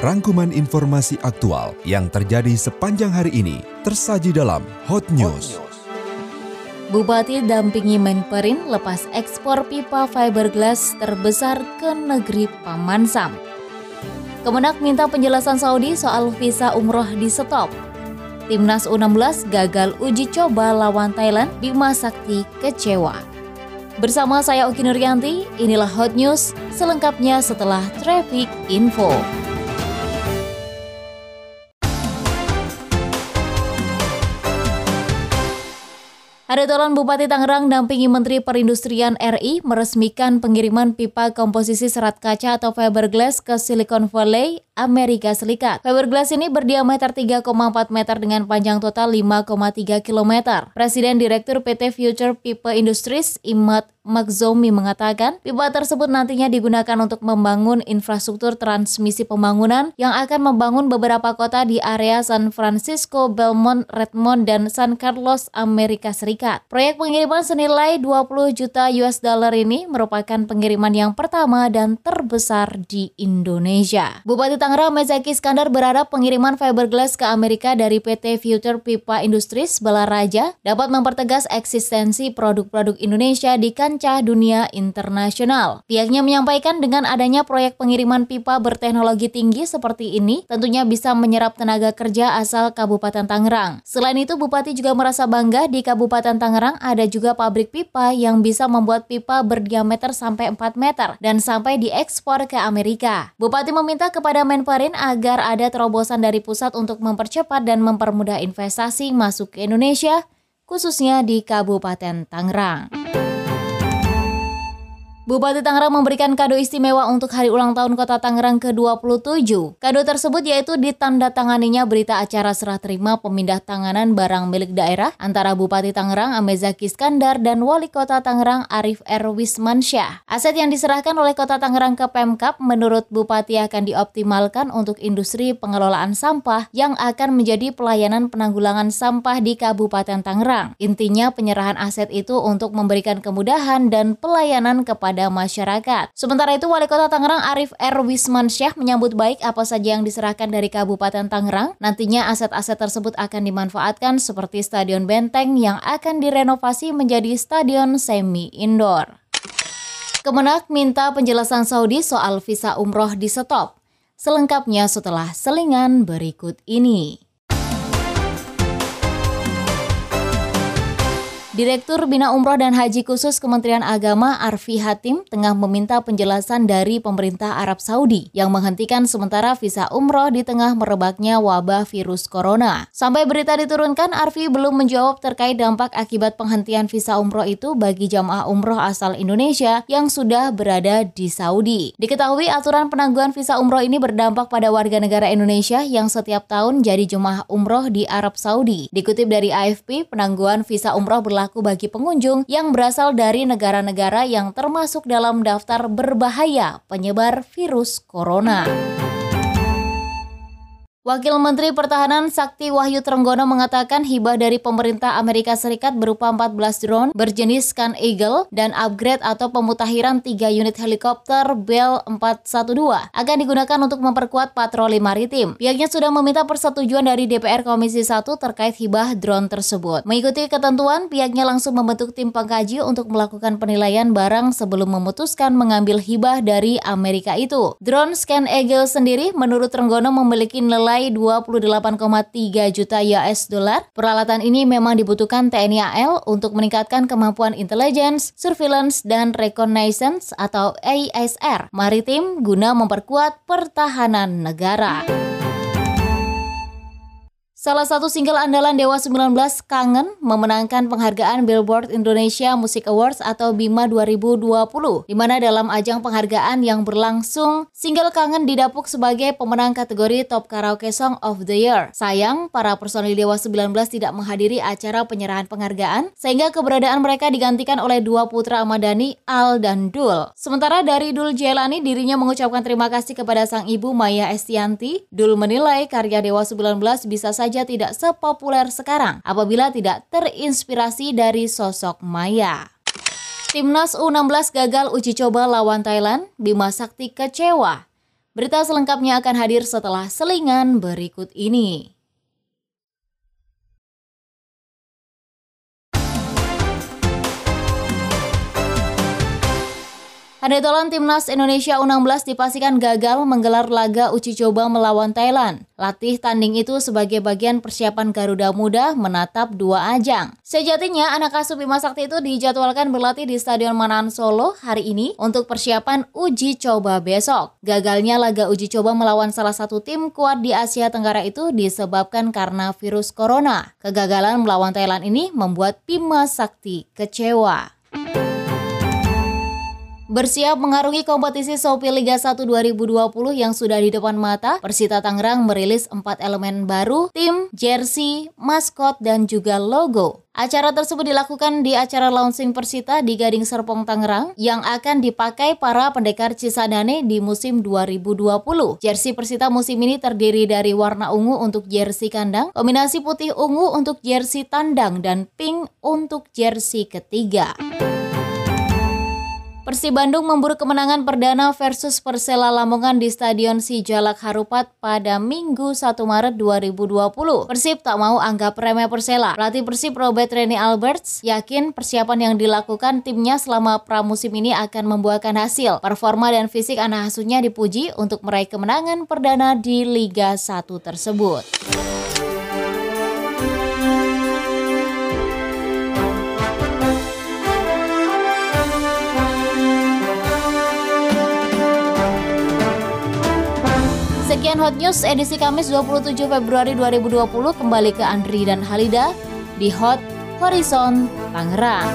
Rangkuman informasi aktual yang terjadi sepanjang hari ini tersaji dalam Hot News. Bupati dampingi Menperin lepas ekspor pipa fiberglass terbesar ke negeri Pamansam. Kemenak minta penjelasan Saudi soal visa umroh di stop. Timnas U16 gagal uji coba lawan Thailand, Bima Sakti kecewa. Bersama saya Oki Nuryanti, inilah Hot News, selengkapnya setelah Traffic Info. Hari Tolan Bupati Tangerang dampingi Menteri Perindustrian RI meresmikan pengiriman pipa komposisi serat kaca atau fiberglass ke Silicon Valley, Amerika Serikat. Fiberglass ini berdiameter 3,4 meter dengan panjang total 5,3 km. Presiden Direktur PT Future Pipa Industries, Imad Magzomi mengatakan, pipa tersebut nantinya digunakan untuk membangun infrastruktur transmisi pembangunan yang akan membangun beberapa kota di area San Francisco, Belmont, Redmond, dan San Carlos, Amerika Serikat. Proyek pengiriman senilai 20 juta US dollar ini merupakan pengiriman yang pertama dan terbesar di Indonesia. Bupati Tangerang Mezaki Iskandar berharap pengiriman fiberglass ke Amerika dari PT Future Pipa Industries Balaraja dapat mempertegas eksistensi produk-produk Indonesia di kancah dunia internasional. Pihaknya menyampaikan dengan adanya proyek pengiriman pipa berteknologi tinggi seperti ini, tentunya bisa menyerap tenaga kerja asal Kabupaten Tangerang. Selain itu, Bupati juga merasa bangga di Kabupaten Tangerang ada juga pabrik pipa yang bisa membuat pipa berdiameter sampai 4 meter dan sampai diekspor ke Amerika. Bupati meminta kepada Menparin agar ada terobosan dari pusat untuk mempercepat dan mempermudah investasi masuk ke Indonesia, khususnya di Kabupaten Tangerang. Bupati Tangerang memberikan kado istimewa untuk hari ulang tahun Kota Tangerang ke-27. Kado tersebut yaitu ditandatanganinya berita acara serah terima pemindah tanganan barang milik daerah antara Bupati Tangerang Amezaki Iskandar dan Wali Kota Tangerang Arif R. Wismansyah. Aset yang diserahkan oleh Kota Tangerang ke Pemkap menurut Bupati akan dioptimalkan untuk industri pengelolaan sampah yang akan menjadi pelayanan penanggulangan sampah di Kabupaten Tangerang. Intinya penyerahan aset itu untuk memberikan kemudahan dan pelayanan kepada kepada masyarakat. Sementara itu, Wali Kota Tangerang Arif R. Wismansyah menyambut baik apa saja yang diserahkan dari Kabupaten Tangerang. Nantinya aset-aset tersebut akan dimanfaatkan seperti Stadion Benteng yang akan direnovasi menjadi stadion semi-indoor. Kemenak minta penjelasan Saudi soal visa umroh di stop. Selengkapnya setelah selingan berikut ini. Direktur Bina Umroh dan Haji Khusus Kementerian Agama Arfi Hatim tengah meminta penjelasan dari pemerintah Arab Saudi yang menghentikan sementara visa umroh di tengah merebaknya wabah virus corona. Sampai berita diturunkan, Arfi belum menjawab terkait dampak akibat penghentian visa umroh itu bagi jamaah umroh asal Indonesia yang sudah berada di Saudi. Diketahui aturan penangguhan visa umroh ini berdampak pada warga negara Indonesia yang setiap tahun jadi jemaah umroh di Arab Saudi. Dikutip dari AFP, penangguhan visa umroh berlaku berlaku bagi pengunjung yang berasal dari negara-negara yang termasuk dalam daftar berbahaya penyebar virus corona. Wakil Menteri Pertahanan Sakti Wahyu Trenggono mengatakan hibah dari pemerintah Amerika Serikat berupa 14 drone berjenis Scan Eagle dan upgrade atau pemutakhiran 3 unit helikopter Bell 412 akan digunakan untuk memperkuat patroli maritim. Pihaknya sudah meminta persetujuan dari DPR Komisi 1 terkait hibah drone tersebut. Mengikuti ketentuan, pihaknya langsung membentuk tim pengkaji untuk melakukan penilaian barang sebelum memutuskan mengambil hibah dari Amerika itu. Drone Scan Eagle sendiri menurut Trenggono memiliki nilai senilai 28,3 juta US dollar. Peralatan ini memang dibutuhkan TNI AL untuk meningkatkan kemampuan intelligence, surveillance, dan reconnaissance atau ASR maritim guna memperkuat pertahanan negara. Salah satu single andalan Dewa 19 Kangen memenangkan penghargaan Billboard Indonesia Music Awards atau BIMA 2020 di mana dalam ajang penghargaan yang berlangsung single Kangen didapuk sebagai pemenang kategori Top Karaoke Song of the Year. Sayang, para personil Dewa 19 tidak menghadiri acara penyerahan penghargaan sehingga keberadaan mereka digantikan oleh dua putra Amadani, Al dan Dul. Sementara dari Dul Jelani dirinya mengucapkan terima kasih kepada sang ibu Maya Estianti. Dul menilai karya Dewa 19 bisa saja saja tidak sepopuler sekarang apabila tidak terinspirasi dari sosok Maya. Timnas U16 gagal uji coba lawan Thailand, Bima Sakti kecewa. Berita selengkapnya akan hadir setelah selingan berikut ini. Handetolan Timnas Indonesia U16 dipastikan gagal menggelar laga uji coba melawan Thailand. Latih tanding itu sebagai bagian persiapan Garuda Muda menatap dua ajang. Sejatinya, anak asuh Bima Sakti itu dijadwalkan berlatih di Stadion Manahan Solo hari ini untuk persiapan uji coba besok. Gagalnya laga uji coba melawan salah satu tim kuat di Asia Tenggara itu disebabkan karena virus corona. Kegagalan melawan Thailand ini membuat Bima Sakti kecewa. Bersiap mengarungi kompetisi Shopee Liga 1 2020 yang sudah di depan mata, Persita Tangerang merilis empat elemen baru, tim, jersey, maskot, dan juga logo. Acara tersebut dilakukan di acara launching Persita di Gading Serpong Tangerang yang akan dipakai para pendekar Cisadane di musim 2020. Jersey Persita musim ini terdiri dari warna ungu untuk jersey kandang, kombinasi putih ungu untuk jersey tandang, dan pink untuk jersey ketiga. Persib Bandung memburu kemenangan perdana versus Persela Lamongan di Stadion Sijalak Harupat pada Minggu 1 Maret 2020. Persib tak mau anggap remeh Persela. Pelatih Persib Robert Rene Alberts yakin persiapan yang dilakukan timnya selama pramusim ini akan membuahkan hasil. Performa dan fisik anak asuhnya dipuji untuk meraih kemenangan perdana di Liga 1 tersebut. Hot News edisi Kamis 27 Februari 2020 kembali ke Andri dan Halida di Hot Horizon Tangerang.